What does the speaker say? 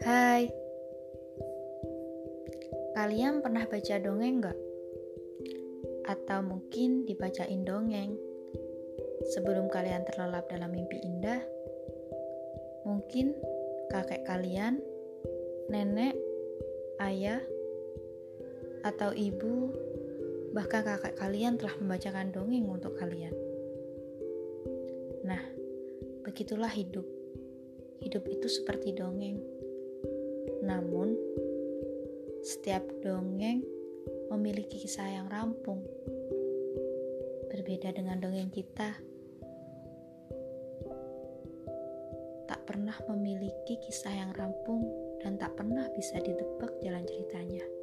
Hai, kalian pernah baca dongeng nggak? Atau mungkin dibacain dongeng sebelum kalian terlelap dalam mimpi indah? Mungkin kakek kalian, nenek, ayah, atau ibu, bahkan kakak kalian telah membacakan dongeng untuk kalian. Nah, begitulah hidup hidup itu seperti dongeng. Namun, setiap dongeng memiliki kisah yang rampung. Berbeda dengan dongeng kita, tak pernah memiliki kisah yang rampung dan tak pernah bisa ditebak jalan ceritanya.